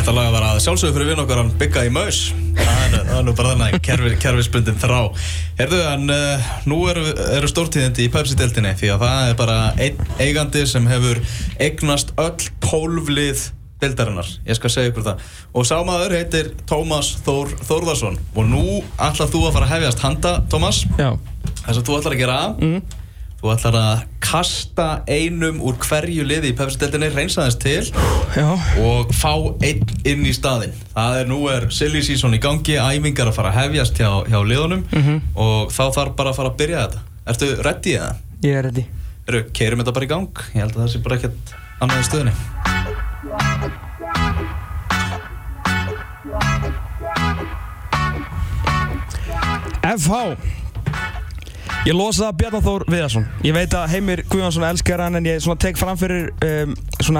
Þetta lag var að sjálfsögðu fyrir vinn okkar hann bygga í maus. Það er, nú bara þannig kerfi, kerfisbundin þrá. Herðu, en uh, nú eru, eru stórtíðindi í Pepsi-deltinni Því að það er bara einn eigandi sem hefur eignast öll tólflið bildarinnar Ég skal segja ykkur það. Og sámaður heitir Tómas Þór Þórðarsson Og nú ætlar þú að fara að hefjast handa, Tómas. Það sem þú ætlar að gera mm. Þú ætlar að kasta einum úr hverju liði í Pepsi-deltinni reynsaðins til Já. og fá einn inn í staðinn það er nú er silly season í gangi æfingar að fara að hefjast hjá, hjá liðunum og þá þarf bara að fara að byrja þetta Ertu ready eða? Ég er ready. Eru, keirum þetta bara í gang ég held að það sé bara ekkert annað í stöðunni FH Ég losa Bjarnar Þór Viðarsson. Ég veit að Heimir Guðjónsson elskar hann en ég tek fram fyrir um,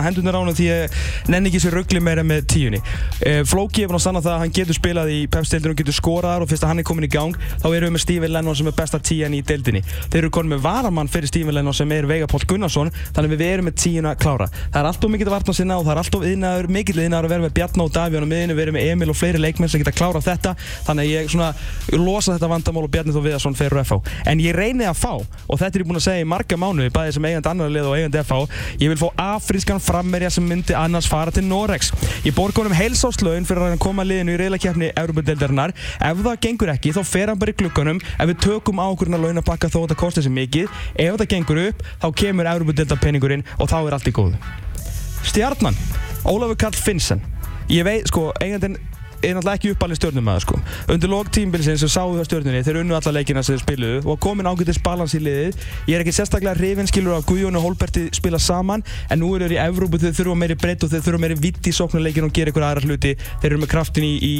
hendunar á hann því ég nenni ekki sér ruggli meira með tíunni. Uh, Flóki er búinn að stanna það að hann getur spilað í pepstildinu og getur skoraðar og fyrst að hann er komin í gang þá erum við með Steven Lennon sem er besta tíjan í deildinni. Þeir eru konið með varamann fyrir Steven Lennon sem er Veigar Páll Gunnarsson þannig við erum með tíuna klára. Það er alltof mikið vartna sinna og það er alltof yðnaður, mikill yðnaður að vera með Bjarnar og Davíðan á miðinu, við erum með Emil og fleiri leikmenn sem geta klárað þetta. Þannig ég svona losa þetta vandamál og Bjarni Þór Viðarsson en ég reyni að fá og þetta er ég búinn að segja í marga mánuði bæði sem eigandi annar lið og eigandi FH ég vil fá afrískan frammerja sem myndi annars fara til Norex ég borga honum heilsáslaun fyrir að hann koma liðinu í reyðlakeppni Európa-deildarinnar ef það gengur ekki þá fer hann bara í klukkanum ef við tökum ákvörðin að launapakka þó að það kosti þessi mikið ef það gengur upp þá kemur Európa-deildarpenningurinn og þá er allt í góðu. Stjarnan, Ólafur Karl Finnsen Ég veit, sko, eigandinn er náttúrulega ekki uppalinn stjórnumæður sko. Undir lók tímbilsins sem sáðu það stjórnunni þeir unnu alla leikina sem þeir spiluðu og komin ágættis balans í liðið. Ég er ekki sérstaklega hrifin skilur af Guðjón og Holberti spila saman en nú eru þeir í Evrópu þeir þurfa meiri breytt og þeir þurfa meiri vitt í sóknuleikin og gera ykkur aðra hluti. Þeir eru með kraftin í, í,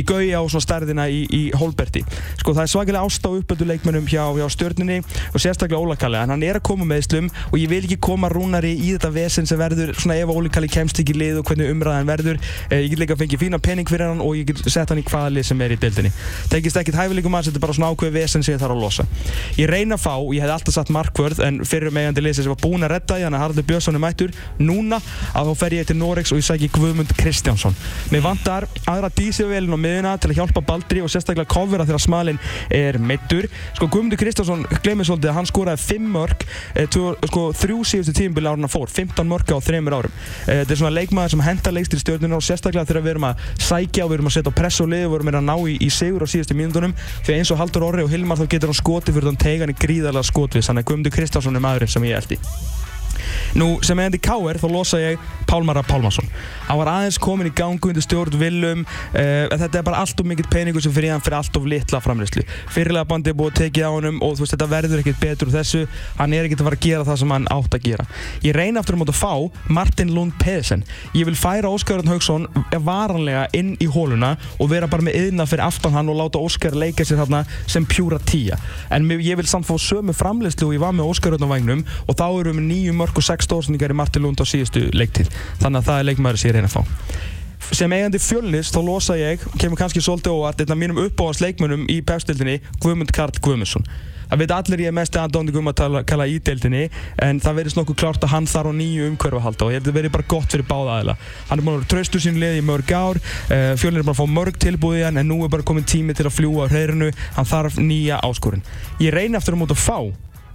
í Gauja og stærðina í, í Holberti. Sko það er svakalega ást á uppöldu leikmennum hjá, hjá stjórnunni og sérstaklega Óla Kalli en hann er að koma með slum og ég vil ekki koma rúnari í þetta vesen sem verður svona ef Óli Kalli kemst ekki lið og hvernig umræðan verður. Eh, ég get líka að fengja fína pening fyrir hann og ég get sett hann í hvaða lið sem er í deildinni. Tekist ekkert hæfileikum mann, þetta er bara svona ákveð vesen sem ég þarf að losa. Ég reyna að fá, ég hef alltaf satt markvörð en fyrir megandi lið sem var búinn að redda hann að Haraldur Björnsson er mættur núna að þá fer ég til Norex og ég sæki Guðmund Kristjánsson. Mér vantar aðra dísivélinn á miðuna til að hjálpa Baldri og sérstaklega covera þegar smalinn er meittur. Sko Guðmundur Kristjánsson glemir svolítið að hann skoraði 5 mörg eh, sko, þrjú síðustu tímubili ára hann fór, 15 mörg á 3 árum. Eh, þetta er svona leikmaður sem hendar leikst stjórnuna og við erum að setja á press og liði og við erum að ná í, í sigur á síðustu mínúndunum því eins og Haldur Orri og Hilmar þá getur hann skoti fyrir þann tegan í gríðarlega skotvis þannig að Guðmundur Kristjánsson er maðurinn sem ég eldi Nú, sem eðandi K.R. þá losa ég Pálmara Pálmarsson. Hann var aðeins komin í gangu undir stjórn Willum. Uh, þetta er bara allt of mikill peningur sem fyrir hann fyrir allt of litla framleyslu. Fyrirlega bandi er búið að tekið á honum og veist, þetta verður ekkert betur þessu. Hann er ekkert að fara að gera það sem hann átt að gera. Ég reyna aftur um að fá Martin Lund Pedersen. Ég vil færa Óskar Örn Haugsson varanlega inn í hóluna og vera bara með yðna fyrir aftan hann og láta Óskar leika sér þarna sem pjúra tíja. En ég vil samt fá sömu framleyslu og ég var með Óskar Örn á mörg og sex stóðsendingar í Martin Lund á síðustu leiktið þannig að það er leikmæður sem ég reyna að fá. Sem eigandi fjölnis þá losa ég kemur kannski svolítið óvart einn af mínum uppáhans leikmönnum í pefstildinni Guðmund Karl Guðmundsson. Það veit allir ég mest aðdóndi Guðmund að tala, kalla í deildinni en það verðist nokkuð klárt að hann þarf á nýju umhverfu að halda og ég held að það verði bara gott fyrir báða aðila. Hann er búin að vera tröstu sín liði í mörg ár uh, fjölnir er bara að fá mörg tilbúið í hann en nú er bara komin tími til að fljúa á hreirinu hann þarf nýja áskorun. Ég reyni aftur á mót að fá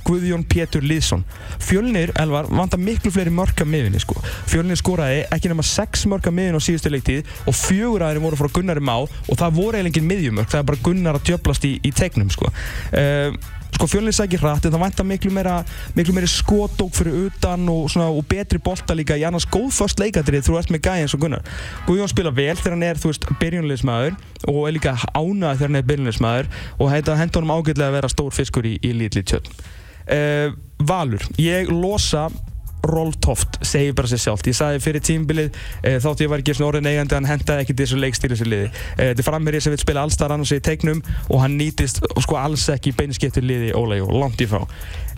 Guðjón Pétur Lýðsson Fjölnir, Elvar, vantar miklu fleiri mörka miðinni sko. Fjölnir skoraði ekki nema 6 mörka miðin á síðustu leiktið og fjögur aðeins voru frá Gunnari Má og það voru eiginlega engin miðjumörk, það er bara Gunnar að djöblast í, í tegnum sko. Uh, sko fjölnir sækir hratt en það vantar miklu meira miklu meiri skotók fyrir utan og, svona, og betri bolta líka í annars góð först leikadrið þú ert með gæði eins og Gunnar Guðjón spila vel þegar hann er, þú veist, byrjunleismæður og er líka ánað þegar hann er byrjunleismæður og þetta hendur hann ágætlega að vera stór fiskur í, í lítið tjöld uh, Valur, ég losa Rolf Toft, segir bara sér sjálft. Ég sagði fyrir tímbilið, uh, þátt ég var ekki orðin eigandi hann hendaði ekki þessu leikstíl þessu liði. Uh, þetta er framherið sem vil spila allstar annars í teiknum og hann nýtist sko alls ekki beinskiptu liði Jó, langt í frá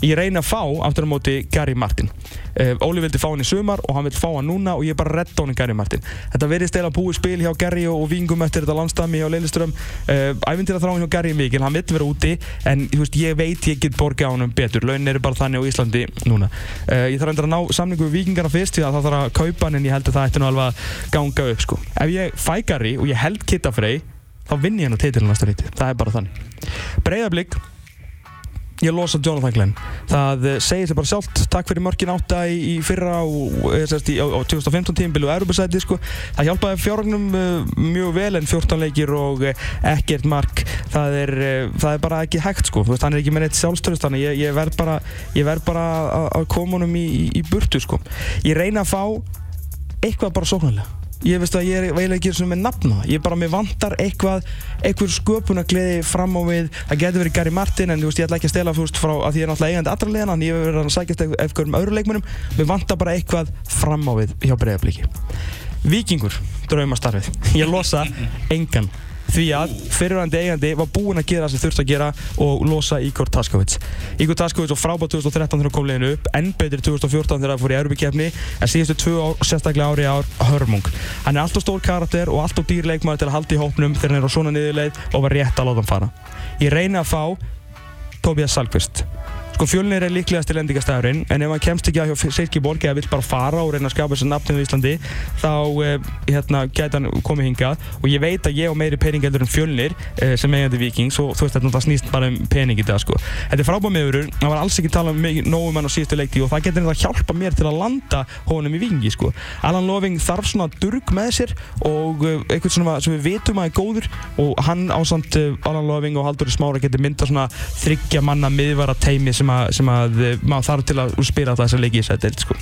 ég reyna að fá aftur á móti Gary Martin. Uh, Óli vildi fá hann í sumar og hann vil fá hann núna og ég bara redda honum Gary Martin. Þetta verðist eða búið spil hjá Gary og, og vingum eftir þetta landstami hjá Lilleström uh, æfintir að þráin hjá Gary mikil, hann vill vera úti en veist, ég veit ég get borga á hann betur. Launin eru bara þannig á Íslandi núna. Uh, ég þarf að ná samningu við vikingarna fyrst því að það þarf að kaupa hann en ég held að það ætti nú alveg að ganga upp sko. ef ég fæ Gary og ég held Kittafrey þá vinn ég hann á titilin næsta ríti það er bara þannig. Breiðablík ég losa Jonathan Glenn það eh, segir sér bara sjálft takk fyrir mörkin átta í, í fyrra og, sérst, í, á, á 2015 tímbil og Europasæti sko. það hjálpaði fjárragnum uh, mjög vel en 14 leikir og uh, ekkert mark það er, uh, það er bara ekki hægt sko. veist, hann er ekki með neitt sjálfstöðust þannig ég, ég verð bara, bara að koma honum í, í burtu sko. ég reyna að fá eitthvað bara sóknarlega ég veist að ég er eiginlega ekki svona með nafna ég bara, mér vantar eitthvað eitthvað sköpunagleði fram á við. Það getur verið Gary Martin en þú veist ég ætla ekki að stela fúst frá að ég er náttúrulega eigandi allra leðina en ég hefur verið að sækjast eitthvað um öðru leikmunum mér vantar bara eitthvað fram á við hjá bregðarbliki Vikingur, draumastarfið ég losa engan því að fyrirvændi eigandi var búinn að gera það sem þurft að gera og losa Igor Taskovits. Igor Taskovits var frábært 2013 þegar hann kom leginu upp, enn betri 2014 þegar hann fór í Europakefni, en síðustu tvö ár, sérstaklega ári ár, hörmung. Hann er alltaf stór karakter og alltaf dýrleikmaður til að halda í hópnum þegar hann er á svona niðurleið og var rétt að láta hann fara. Ég reyna að fá Tobias Salkvist. Sko fjölnir er líklegast til endingastæðurinn en ef hann kemst ekki að hjá Silkeborg eða vill bara fara og reyna að skapa þessu nafnum í Íslandi þá eh, hérna, gæti hann komið hingað og ég veit að ég á meiri pening heldur en fjölnir eh, sem eigandi vikings og þú veist þetta það snýst bara um pening í það sko. Þetta er frábæð meðurur, hann var alls ekki talað um nógum hann á síðustu leikti og það getur þetta hjálpa mér til að landa honum í vikingi sko. Alan Loving þarf svona durg með sér og eh, eitthvað svona sem við vitum að er góður og hann ásand Alan Loving og Haldur Smára getur mynda svona þryggja manna miðvara teimi sem að, sem að eh, maður þarf til að spila þessa leiki í þessari deild sko.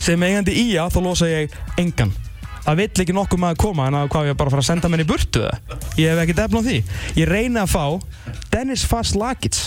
sem eigandi í að þá losa ég engan. Það vill ekki nokkuð maður koma en að hvað ég bara fara að senda mér í burtu það ég hef ekki defn á því. Ég reyna að fá Dennis Fass Lagic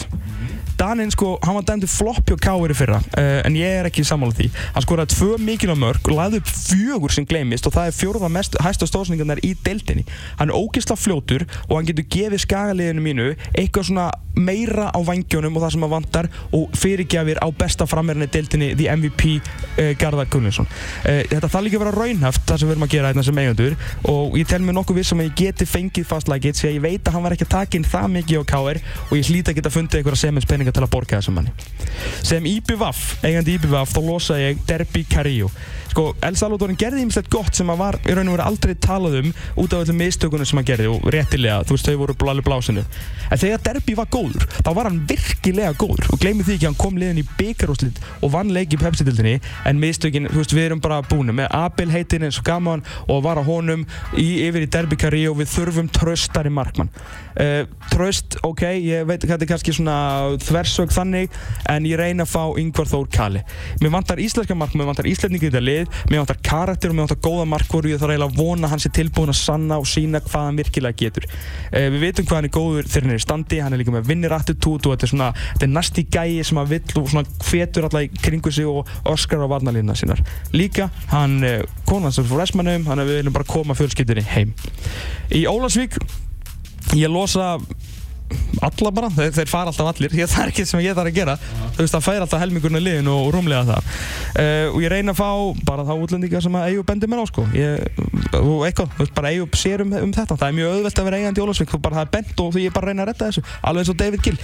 Daninn sko, hann var dæmdur flopp hjá Káir í fyrra uh, en ég er ekki sammála því. Hann skoraði tvö mikilvæg mörg og laði upp fjögur sem gleymist og það er fjóruða mest hægsta stóðsningarnar í deildinni. Hann er ógeðslega fljótur og hann getur gefið skagaliðinu mínu eitthvað svona meira á vangjónum og það sem hann vantar og fyrirgjafir á besta framverðinni deildinni The MVP uh, Garðar Gunnarsson uh, þetta þarf líka að vera raunhaft það sem við erum að gera hérna sem eigandur og ég tel mér nokkuð við sem ég geti fengið fastlækit því að ég veit að hann var ekki að taka inn það mikið á Káir og ég hlýta að geta fundið einhverja semenspenninga til að borga þessum manni. Sem IBVF, eigandi IBVF þá losa ég Derby Carrillo. Sko, El Salvador gerði ímislegt gott sem að var í raun og veru aldrei talað um út af öllum mistökunum sem hann gerði og réttilega, þú veist, þau voru alveg blásinu. En þegar Derby var góður, þá var hann virkilega góður. Og gleymið því ekki hann kom liðin í byggarúslit og vann leik í Pepsi-dildinni en mistökin, þú veist, við erum bara búin með Abel heitin eins og gaman og var á honum í, yfir í Derby Carrillo og við þurfum tröstari markmann. Uh, tröst, ok, ég veit hvað þetta er kannski svona þversög þannig en ég reyna að fá yngvar Þór Kali. Mér vantar íslenska markmann, mér vantar íslendingi í þetta lið mér vantar karakter og mér vantar góða markvöru og ég þarf eiginlega að vona að að sanna og þetta er svona, þetta er næst í gæi sem hann vill og svona hvetur alltaf í kringu sig og öskar á varnalínuna sínar. Líka, hann, eh, konan sem fór Esmanum, hann er við viljum bara koma fjölskyldinni heim. Í Ólasvík, ég losa alla bara, þeir, þeir fara alltaf allir. Það er ekki sem ég þarf að gera. -huh. þú veist það fær alltaf helmingurinn í liðin og rúmlega það. Uh, og ég reyna að fá bara þá útlendingar sem að Eyjup bendir mér á sko. Ég, og eitthvað, þú veist bara Eyjup sér um, um þetta. Það er mjög auðvelt að vera eigandi í Ólasvík þú bara það er bent og þú ég bara reyna að retta þessu. Alveg eins og David Gill.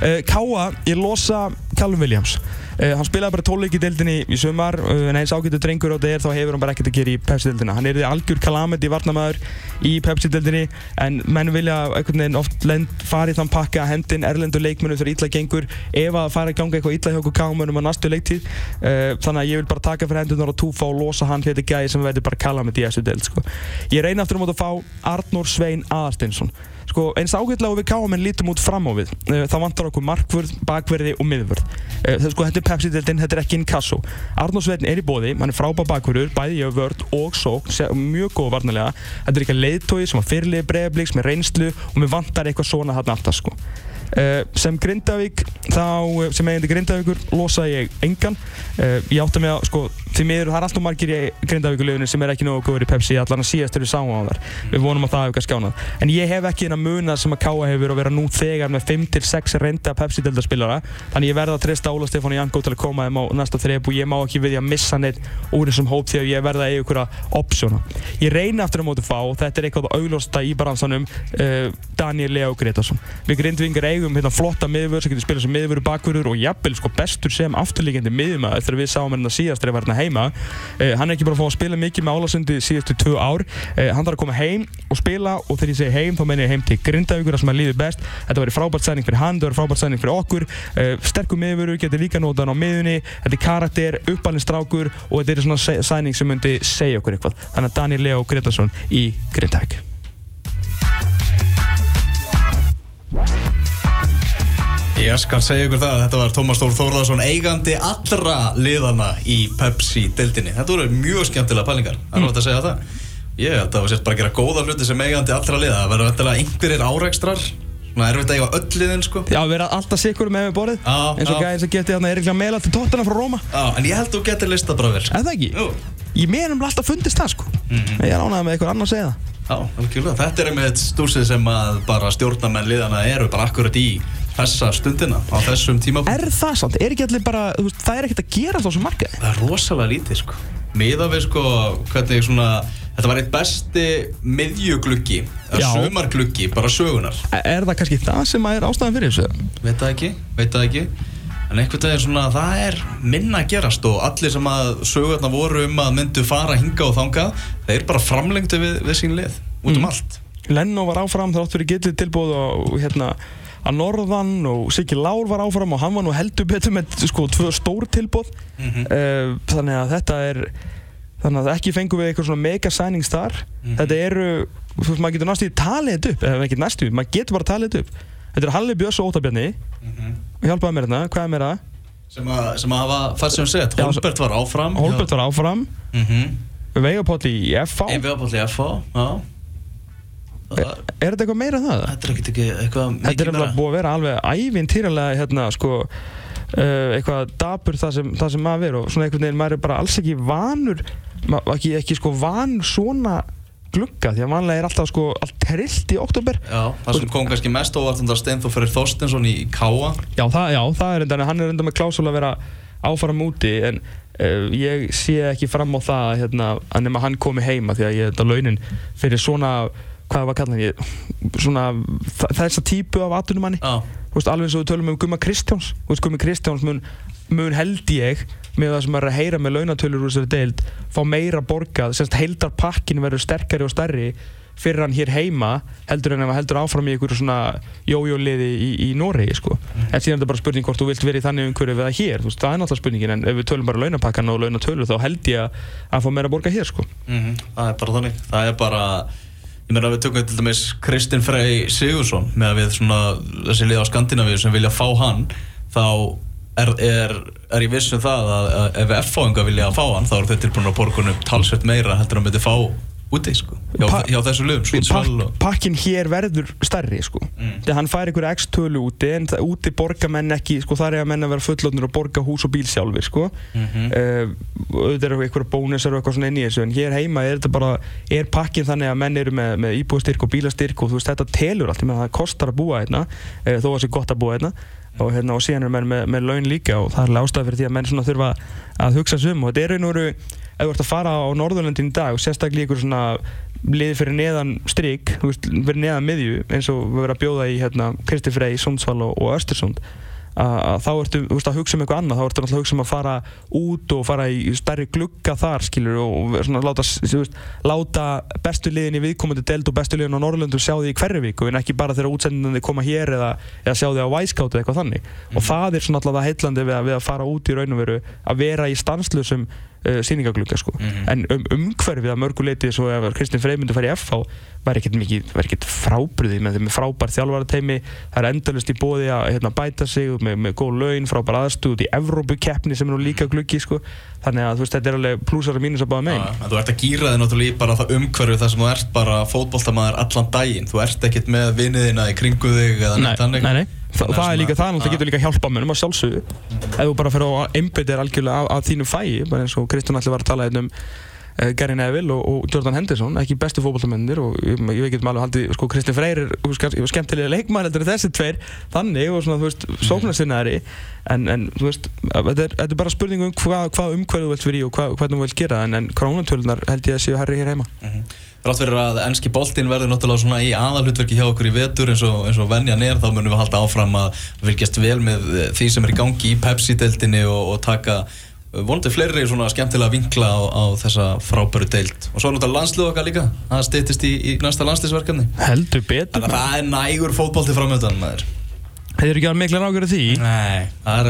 Uh, Káa, ég losa Callum Williams. Uh, hann spilaði bara tólleik í deildinni í sumar. Uh, en eins ágættu drengur á er þá hefur hann bara ekkert að gera í Pepsi-deildina. Hann er því algjör kalamett í varnamæður í Pepsi-deildinni en menn vilja einhvern veginn oft fara í þann pakka að hendin erlendu leikmennu þegar illa gengur ef að fara að ganga eitthvað illa hjá okkur kámanum á næstu leiktíð. Uh, þannig að ég vil bara taka fyrir hendunar og túfa og losa hann þetta gæði sem verður bara kalamett í þessu deild. Sko. Ég reyna aftur um að fá Arnór Svein Aðarsteinsson sko, eins ágætlega og við káum lítum út fram á við uh, þá vantar okkur markvörð, bakverði og miðvörð. Uh, sko, þetta er Pepsi-deltinn, þetta er ekki inkasso. Arnór Sveitn er í bóði, hann er frábæð bakverður bæði í vörð og sók mjög góð varnilega, þetta er eitthvað leiðtói sem var fyrirlið bregðblíks með reynslu og við vantar eitthvað svona þarna alltaf sko Uh, sem Grindavík, þá, uh, sem eigandi Grindavíkur, losa ég engan. Uh, ég átta mig að, sko, því miður, það er alltaf margir í Grindavíkulegunni sem er ekki nógu góður í Pepsi, allan að síðast eru þar. Við vonum að það hefur kannski skjánað. En ég hef ekki þennan munað sem að Káa hefur að vera nú þegar með 5-6 reynda Pepsi-deldarspilara. Þannig ég verða að treysta Óla Stefán Jankó til að koma þeim á næsta þreip og ég má ekki við því að missa neitt úr þessum hóp því að ég verða að eiga ykkur opsjóna. Ég reyna aftur á móti fá og þetta er eitthvað auglósta í baransanum uh, Daniel Leo Gretarsson. Við grindvingar eigum hérna flotta miðvörð sem getur spilað sem miðvörður bakvörður og jafnvel sko bestur sem afturlíkjandi miðjumæður þegar við sáum hérna síðast þegar hérna heima. Uh, hann er ekki bara að fá að spila mikið með Álasundi síðustu tvö ár. Uh, hann þarf að koma heim og spila og þegar ég segi heim þá menn ég heim til Grindavíkur sem hann líður best. Þetta verður frábært sæning fyrir hann, þetta verður frábært sæning fyrir okkur. Sterkur miðvörður getur líka nótan á miðunni. Þetta er karakter, uppalinn strákur og Ég skal segja ykkur það að þetta var Tómas Þór Þórðarsson eigandi allra liðana í Pepsi-dildinni. Þetta voru mjög skemmtilega pælingar, það er náttúrulega að segja það. Ég held að það var sérst bara að gera góða hluti sem eigandi allra liða. Það verður vendilega einhverjir áreikstrar, svona erfitt að eiga öll liðin sko. Já, við erum alltaf sikkur með við borðið, eins og já. gæðin sem getið hérna Erik Lamela til tóttana frá Róma. Já, en ég held að þú getur listað bara vel. sko. Er það ekki? Jú. Ég meðan alltaf fundist það sko. Með að segja það. Já, algjörlega. Þetta er einmitt stúrsið sem að bara stjórnarmenn liðana eru bara akkurat í þessa stundina, á þessum tíma. Er það sant? Er ekki allir bara, þú veist, það er ekkert að gera á þessum markaði? Það er rosalega lítið sko Miða við sko hvernig svona Þetta var eitt besti miðjugluggi eða sumargluggi, bara sögunar Er það kannski það sem er ástæðan fyrir þessu? Veit það ekki, veit það ekki En einhvern veginn svona, það er minna að gerast og allir sem að sögurnar voru um að myndu fara hinga og þanga þeir bara framlengdu við, við sín lið út um allt Lennó var áfram þrátt fyrir getið tilbúð og hérna að Norðan og Siggi Lár var áfram og hann var nú heldur betur með sko tvö stór tilbúð Mhm. uh, þannig að þetta er þannig að ekki fengum við eitthvað svona mega signings þar. Mhm. þetta eru, þú veist, maður getur næstu talið þetta upp, eða ekki næstu, maður getur bara talið þetta upp. Þetta er Halli Björns og Ótabjarni hjálpaði mér hérna, hvað er mér að sem að, sem að hafa fæst sem sett Holbert var áfram Holbert var áfram, mm -hmm. Veigapóll í FH viðabóll í FH já. Er þetta eitthvað meira en það? Þetta er ekkert ekki eitthvað Þetta er mikið nefnilega meira. búið að vera alveg ævintýralega hérna sko uh, eitthvað dapur það sem, það sem maður er og svona einhvern veginn maður er bara alls ekki vanur ekki, ekki sko vanur svona glugga því að vanlega er alltaf sko allt trillt í oktober Já, það sem kom kannski mest óvart um það Steinþór Freyr Þorstensson í Káa Já, það, já, það er enda, hann er enda með klásula að vera áfram úti en uh, ég sé ekki fram á það hérna, að nema hann komi heima því að ég þetta launin fyrir svona hvað var kallan ég svona þessa típu af atvinnumanni. Þú veist, alveg eins og við tölum um Gumma Kristjáns. Veist, Gummi Kristjáns mun, mun held ég með það sem er að heyra með launatölur úr þessari deild fá meira borgað, semst heildarpakkin verður sterkari og stærri fyrir hann hér heima heldur en hann heldur áfram í einhverju svona jójóliði í, í Noregi sko. en síðan er þetta bara spurning hvort þú vilt vera í þannig umhverju við það hér, þú veist, það er náttúrulega spurningin en ef við tölum bara launapakkan og launatölur þá held ég að að fá meira borgað hér sko. mhm, það er bara þannig. Það er bara Ég meina við tökum til dæmis Kristinn Frey Sigursson með að við svona þessi lið á Skandinavíu sem vilja fá hann þá er, er, er ég viss um það að, að ef F-fáinga vilja fá hann þá eru þeir tilbúin að borgunum talsvert meira heldur en myndi fá úti sko hjá, Pa- hjá þessu liðum, Svínsvall Pak, og pakkin hér verður stærri sko. Mm. þegar hann fær einhverja x tölu úti en það, úti borga menn ekki sko, þar er að menn að vera fullotnir og borga hús og bíl sjálfur sko. Mhm. uh, auðvitað eru einhverja bónusar og eitthvað svona inn í þessu en hér heima er þetta bara er pakkin þannig að menn eru með, með íbúastyrk og bílastyrk og þú veist þetta telur allt ég meina, það kostar að búa hérna uh, þó að það sé gott að búa hérna og, hérna, og síðan eru menn með, með laun líka og það er alveg og ef þú ert að fara á Norðurlöndin í dag og sérstaklega einhverju svona liði fyrir neðan veist, fyrir neðan miðju eins og við verðum að bjóða í hérna, Kristi Frey, Sundsvall og, og Östersund þá ertu veist, að hugsa um eitthvað annað, þá ertu náttúrulega að hugsa um að fara út og fara í stærri glugga þar skilur og svona láta, veist, láta bestu liðin í viðkomandi deild og bestu liðin á Norrlöndum sjá því í hverju viku en ekki bara þegar útsendinni koma hér eða, eða sjá því á Wisecout eða eitthvað þannig. Og það er svona alltaf það heillandi við að, við að fara út í raun og veru að vera í stanslösum uh, síningaglugga sko. Mhm. en um, umhverfið að mörgu leiti svo ef Kristinn Frey myndi fara í FH væri ekkert mikið, væri ekkert frábriði með þeim með frábær þjálfarateimi það er endalust í bóði að hérna, bæta sig með, með góð laun, frábær aðstúð út í Evrópukeppni sem er nú líka gluggi sko. þannig að þú veist, þetta er alveg plúsar og mínus að báða megin en þú ert að gýra þig náttúrulega í bara það umhverju þar sem þú ert bara fótboltamaður allan daginn þú ert ekkert með viniðina í kringu þig eða Nei, neitt. Þa, það er líka, það náttúrulega getur líka hjálpa mönnum að sjálfsögðu. Ef þú bara fyrir að einbytta þér algjörlega af, af þínu fæi bara eins og Kristján allir var að tala hérna um Gary Neville og, og Jordan Henderson ekki bestu fótballtamennir og ég, ég getum alveg haldið sko Kristján Freyr er skemmtilega leikmæður heldur en þessi tveir þannig og svona þú veist sóknarsinnaðari en, en þú veist þetta er, þetta er bara spurning um hvað hva umhverju þú vilt vera í og hva, hvernig þú vilt gera en, en krónutölunar held ég að séu herri hér heima. Rátt fyrir að ennski boltinn verður náttúrulega svona í aðalhutverki hjá okkur í vetur eins og, eins og venjan er, þá munum við halda áfram að fylgjast vel með eh, því sem er í gangi í Pepsi-deildinni og, og taka eh, vonandi fleiri svona skemmtilega vinkla á, á þessa frábæru deild og svo er náttúrulega landslið okkar líka það stýttist í, í næsta landsliðsverkefni heldur betur að það er nægur fótbolti framöndan maður Þeir eru ekki að mikla rákjör því Nei, er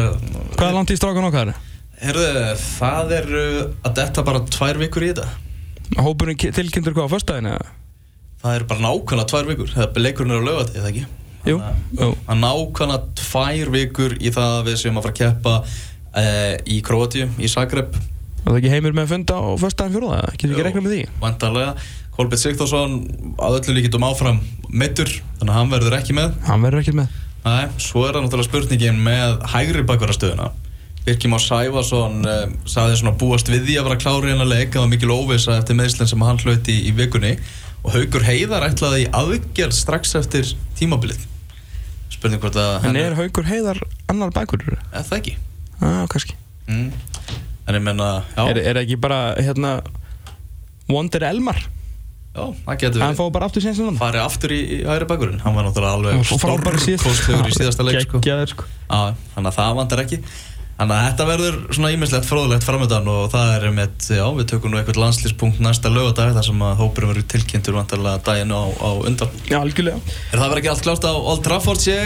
Hvað er langt í strákan okkar? Herðu, það er uh, að detta bara tvær vikur í þetta Hópurinn tilkynntur hvað á eða? Það er bara nákvæmlega tvær vikur Það leikurinn er á lögat, eða ekki? Jú, jú. að- nákvæmlega tvær vikur í það að við séum að fara að keppa uh, í Kroatíu, í Zagreb. Það er ekki heimur með að funda á föstudagin fjóruða? Getur ekki reiknað með því? Vantarlega Kolbjörn Sigþórsson að öllu líkitum áfram mittur Þannig að hann verður ekki með. Hann verður ekkert með. Nei, svo er það náttúrulega spurningin með hægri bakvarastöðuna Birkjum á Sæfarsson uh, sagði svona búast við því að vera klári en að leika var mikil óvisa eftir meðslinn sem hann hlauti í, vikunni. Og Haugur Heiðar ætlaði í aðgerð strax eftir tímabilið. Spurning hvort að En er Haugur Heiðar annar bækur? eða það ekki Já, kannski. Mm. en ég menna, já, Er, er ekki bara, hérna Wonder Elmar? já, það getur Hann verið. fá bara aftur sénsinn hann. Farið aftur í, í hægri bakkurinn hann var náttúrulega alveg stórkostlegur í síðasta leik sko. Geggjaður, sko. Já, þannig að það vantar ekki. Þannig að þetta verður svona ímislegt fróðlegt framöndan og það er með, já, við tökum nú eitthvað landslýspunkt næsta lögadag þar sem að hópurum verður tilkynntur vantarlega daginn á, á undan. Já, algjörlega. Er það verið ekki allt klárt á Old Trafford sé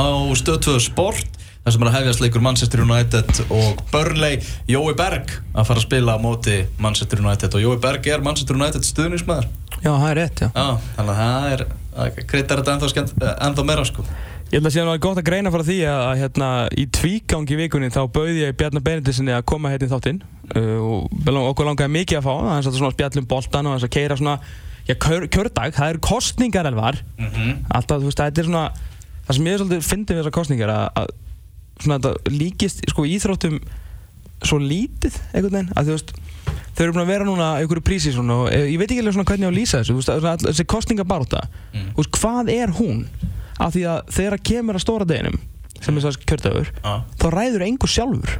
á stöð 2 Sport þar sem er að hefjast leikur Manchester United og Burnley, Jói Berg að fara að spila á móti Manchester United og Jói Berg er Manchester United stuðnismæður. Já, það er rétt, já. Já, þannig að það er, það kreitar þetta ennþá, skemmt, ennþá meira sko. Ég held að síðan var gott að greina frá því að, að hérna, í tvígangi vikunni þá bauði ég Bjarnar Benediksinni að koma hérna í þáttinn. Uh, og okkur langaði mikið að fá það, þannig að svona spjallum boltan og þess að keira svona já, kjör, kjördag, það eru kostningar elvar. Mm alltaf, þú veist, þetta er svona það sem ég svolítið fyndi við þessar kostningar að, að svona þetta líkist sko íþróttum svo lítið einhvern veginn, að þú veist þau eru búin að vera núna í einhverju prísi svona og eh, ég veit ekki alveg svona hvernig ég á að lýsa þessu þú veist, að- að- þessi kostningabaróta Mm. þú veist, hvað er hún af því að þegar kemur að stóra deginum sem er þess kjördagur Já, þá ræður engur sjálfur.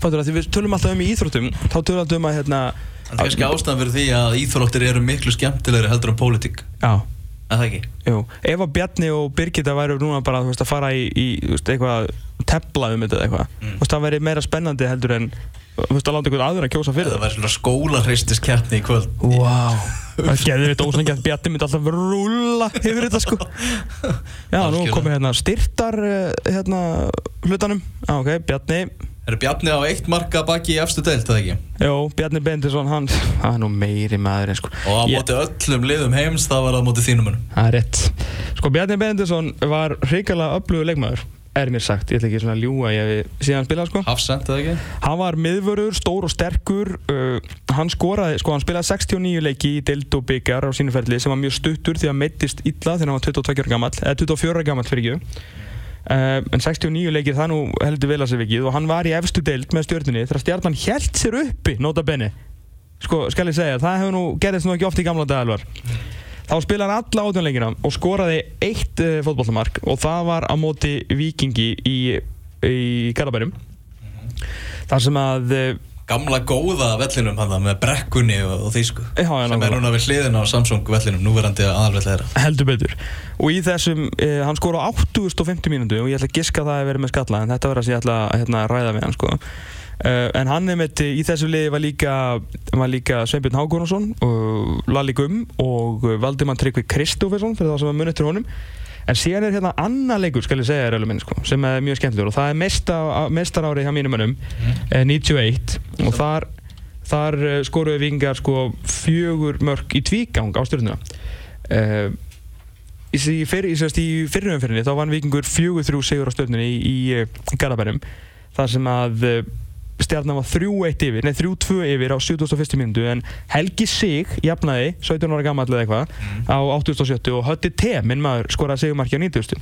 Fattur að því við tölum alltaf um í íþróttum þá tölum alltaf um að hérna Það er kannski ástæðan fyrir því að íþróttir eru miklu skemmtilegri heldur en pólitík. Er það ekki? jú, ef að Bjarni og Birgitta væru núna bara veist, að fara í, í veist, eitthvað tepla um þetta eða eitthvað. Mm. það væri meira spennandi heldur en veist, að láta einhvern aður að kjósa fyrir Það. væri svona skólarhristis keppni í kvöld. Wow Það getur þetta ósangjönd Bjarni myndi alltaf rúla yfir þetta sko. Já, nú komið hérna styrtar eh, hérna hlutanum. Já, ok, Bjarni. Er Bjarni á eitt marka baki í efstu deilt, það ekki? Jó, Bjarni Bendisson, hann Það er nú meiri maður en sko. Og á Ég- móti öllum liðum heims, það var á móti þínum. Það er rétt. Sko, Bjarni Bendisson var hrikalega öflugur leikmaður Er mér sagt, ég ætla ekki svona að ljúga ég síðan spilað sko. Hafsend, það ekki? Hann var miðvörður, stór og sterkur uh, Hann skoraði, sko, hann spilaði 69 leiki í deild og byggar á sínu ferli sem var mjög stuttur því að meittist illa þegar hann var 22 ára gamall eða 24 ára gamall fyrir ekki uh, en 69 leikir það nú heldur vel að sér vikið og hann var í efstu deild með stjórnunni þegar stjarnan held sér uppi, nota bene sko, skal ég segja, það hefur nú gerðist nú ekki oft í gamla dagalvar þá spilaði hann alla átjónleikina og skoraði eitt uh, fótbollamark og það var á móti vikingi í, í Garabærum þar sem að uh, Gamla góða vellinum hann með brekkunni og, og þýsku. Já, já, Sem er núna við hliðina á Samsung vellinum, núverandi aðalvelli þeirra. heldur betur og í þessum, uh, hann skor á 850 mínútu og ég ætla að giska að það að vera með skalla en þetta verður að ég ætla að hérna, ræða við hann sko. Uh, en hann er með í þessu liði var líka, var líka Sveinbjörn Hákonarsson Lalli Gumm og Valdimann Tryggvi Kristófersson fyrir það sem var munið til honum. En síðan er hérna annar leikur skal ég segja þér minn, sko, sem er mjög skemmtilegur og það er mesta, mestarári hjá mínum mönnum eh, 91 og þar þar uh, skoruðu vikingar sko fjögur mörg í tvígang á stjórnuna uh, í, fyr, í, í fyrirumfyrinni þá vann vikingur fjögur þrjú sigur á stjórnunni í, í Garabærum þar sem að stjarnan var 3-1 yfir, nei 3-2 yfir á 71. minútu en Helgi Sig jafnaði, 17 ára gammal eða eitthvað á 87 og Hötti T, minn maður skoraði sigumarki á 90.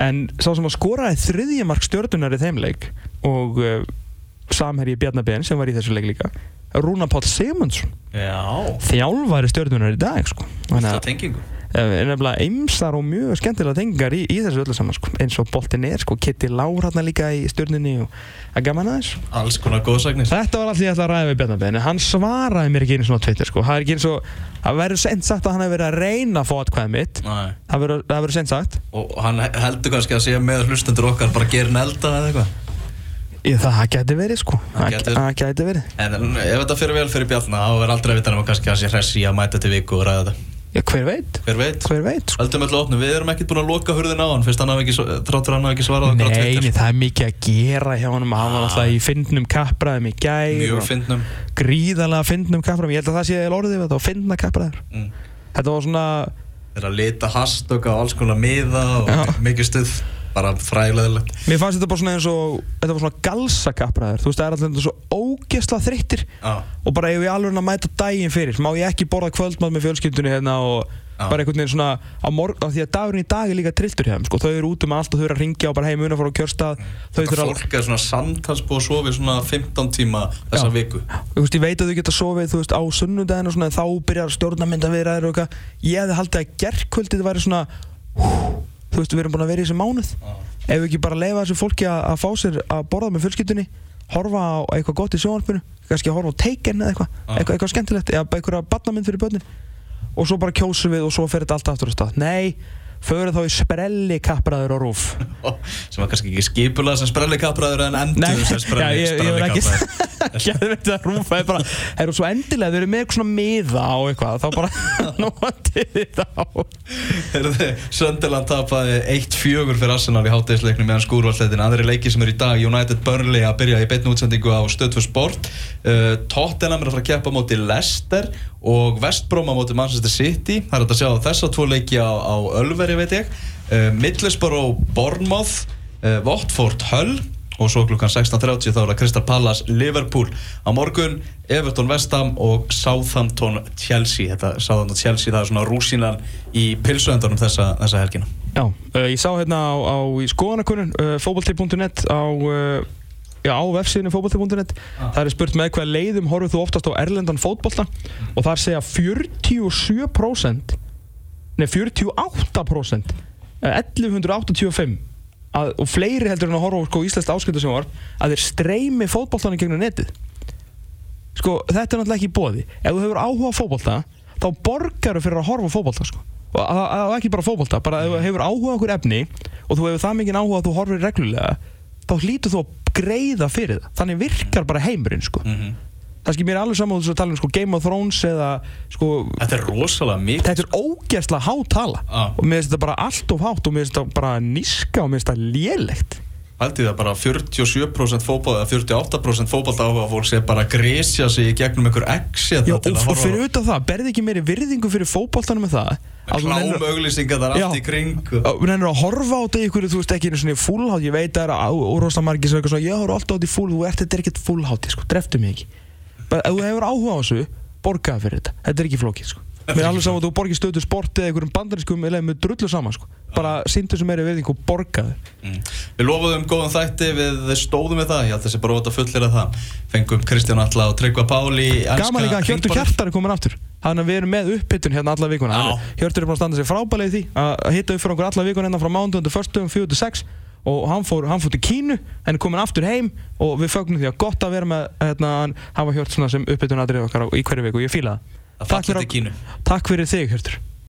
en sá sem að skoraði þriðja mark stjörnunar í þeim leik og uh, samherji Bjarnabén sem var í þessu leik líka Rúna Páll Sigmundsson Já, þjálfari stjörnunar í dag sko. þannig að tengingu er nefnilega ymsar og mjög skemmtilega tengingar í, í þessu öllu saman sko. eins og boltin er, sko, Kitty Lár hérna líka í stjörnunni og að gaman aðeins Alls konar góðsagnir. Þetta var allt ég ætla að ræða við Bjarnabén en hann svaraði mér ekki einu svona á Twitter sko. það er ekki eins og, það verður sent sagt að hann hefur verið að reyna að fá atkvæðið mitt. Nei. það verður, sent sagt. Og hann heldur kannski að segja með hlustendur okkar bara gerin elda eða eitthvað. Ég, það gæti verið sko. Það það gæti verið. En ef þetta fyrir vel fyrir Bjarna þá er aldrei að vita nema kannski að hann sé hressi að mæta til viku og ræða þetta Já, hver veit? Hver veit? Hver veit? Sko. Höldum öllu opnu, við erum ekkert búin að loka hurðin á hann fyrst hann hafi ekki, þráttur hann hafi ekki svarað okkur á Nei, Twitter. nei, það er mikið að gera hjá honum Hann var alltaf í fyndnum kappræðum í gær Mjög fyndnum Gríðarlega fyndnum kappræðum Ég held að það sé orðið við þetta fyndna kappræður mm. Þetta var svona Er að lita hastöka á alls konar miða og Já. mikið stuð Bara fræðilegilegt Mér fannst þetta bara svona eins og Þetta var svona galsa kappræður Þú veist, það er alltaf svo ógesla þreyttir Já, Og bara ef ég alveg að mæta daginn fyrir Má ég ekki borða kvöldmátt með fjölskyldunni hérna og Já. bara einhvern veginn svona á morg, af því að dagurinn í dag er líka trilltur hjá þeim sko. þau eru út um allt og þau eru að ringja og bara heim unna fór á kjörstað þau Þetta að fólk er svona samtalsbúið að sofa í svona 15 tíma þessa Já. viku Þú veist, ég veit að þau geta sofið, þú veist, á sunnudaginn og svona, þá byrjar stjórnarmynda við ræður og eitthvað. Ég hefði haldið að gerkvöldið væri svona, hú, þú veist, við erum búin að vera í þessu mánuð. Ef við ekki bara leifa þessu fólki að, að fá sér að borða með fjölskyldunni, horfa á eitthvað gott í sjónvarpinu, kannski að horfa á Taken eða eitthvað, eitthvað, eitthvað skemmtilegt, eða bara einhverja barnamynd fyrir börnin. Og svo bara kjósum við og svo fer þetta allt aftur á stað. Nei, förum þá í sprelli kappræður og rúf. sem var kannski ekki skipulað sem sprelli kappræður en endur sem sprelli, ég, ég kappræður Gæðveit að rúfa er bara Það eru svo endilega, þau eru með eitthvað svona miða á eitthvað Þá bara nótið þetta á Heyrðu, Sönderland tapaði 1-4 fyrir Arsenal í hátæðisleiknum meðan skúrvalletin aðri leiki sem eru í dag United Burnley að byrja í beitnu útsendingu á Stöðfur Sport. Uh, Tottenham er að fara að keppa móti Leicester og West Brom á móti Manchester City. Það er að sjá þessa tvo leiki á, á Ölveri veit ég. Uh, Middlesbrough Bournemouth uh, Watford Hull. Og svo klukkan 16.30 þá er það Crystal Palace Liverpool. Á morgun Everton West Ham og Southampton Chelsea. Þetta Southampton Chelsea það er svona rúsínan í pilsuendunum þessa, þessa helgina. Já, uh, ég sá hérna á, á skoðanakunnun fótbolti.net á Já, á vefsíðinu fótbolti.net Ah. Það er spurt með hvað leiðum horfðu þú oftast á erlendan fótbolta? Og það er segja 47% Nei, 48% eh, 1185 að, og fleiri heldur en að horfa á sko, íslenskt áskiptasjónvar að þeir streymi fótboltanum gegnum netið sko, þetta er náttúrulega ekki bóði ef þú hefur áhuga á fótbolta þá borgaru fyrir að horfa á fótbolta sko. og að- að- ekki bara fótbolta bara ef þú hefur áhuga okkur efni og þú hefur það mikið áhuga að þú horfir reglulega þá hlýtur þú að greiða fyrir það þannig virkar bara heimurinn sko. mm -hmm. Það skil mér alveg saman að þú tala um sko, Game of Thrones eða sko, Þetta er rosalega mikið þetta er ógeðslega há tala. Ah. og mér finnst þetta bara allt of hátt og mér finnst þetta bara níska og mér finnst þetta lélegt. Haldið það bara 47% fótball eða 48% fótball áhuga fólk sé bara að gresja sig í gegnum einhver x Já, og, og fyrir utan það, berði ekki meiri virðingu fyrir fótboltanum með það? Að Klámauglýsingar þar allt í kring að- Við nennir að horfa á þetta í ykkur, þú veist ekki einu svona í fullhátt, ég veit að það er órosa margir sem er eitthvað svona, ég horfa alltaf á þetta í full, þú ert þetta er ekkert fullhátt, sko, dreftu mig ekki. Bara, ef þú hefur áhuga á þessu, borgaði fyrir þetta, þetta er ekki flókið, sko. Mér er alveg saman að þú borgir stöðu sport eða einhverjum bandarískum eða með drullu saman, sko. Bara síndu sem meiri virðingu og borgaði. Mm. Við lofuðum góðan þætti, við stóðum við það, ég held þessi bara óta fullir að það Fengum Kristján Alla og Tryggva Páli Gaman líka Hjörtur Hjartar er komin aftur Þannig að við erum með upphittun hérna alla vikuna er- Hjörtur er búin að standa sig frábælega í því að hitta upp fyrir okkur alla vikuna hérna frá til sex og hann fór, hann fór til Kínu hann er komin aftur heim og við fögnum því að gott að vera með hérna, hann hafa Hjört svona sem upphittun aðrið okkar á- í hverju viku. Og ég fíla það. Til Kínu. Takk fyrir þig Hjörtur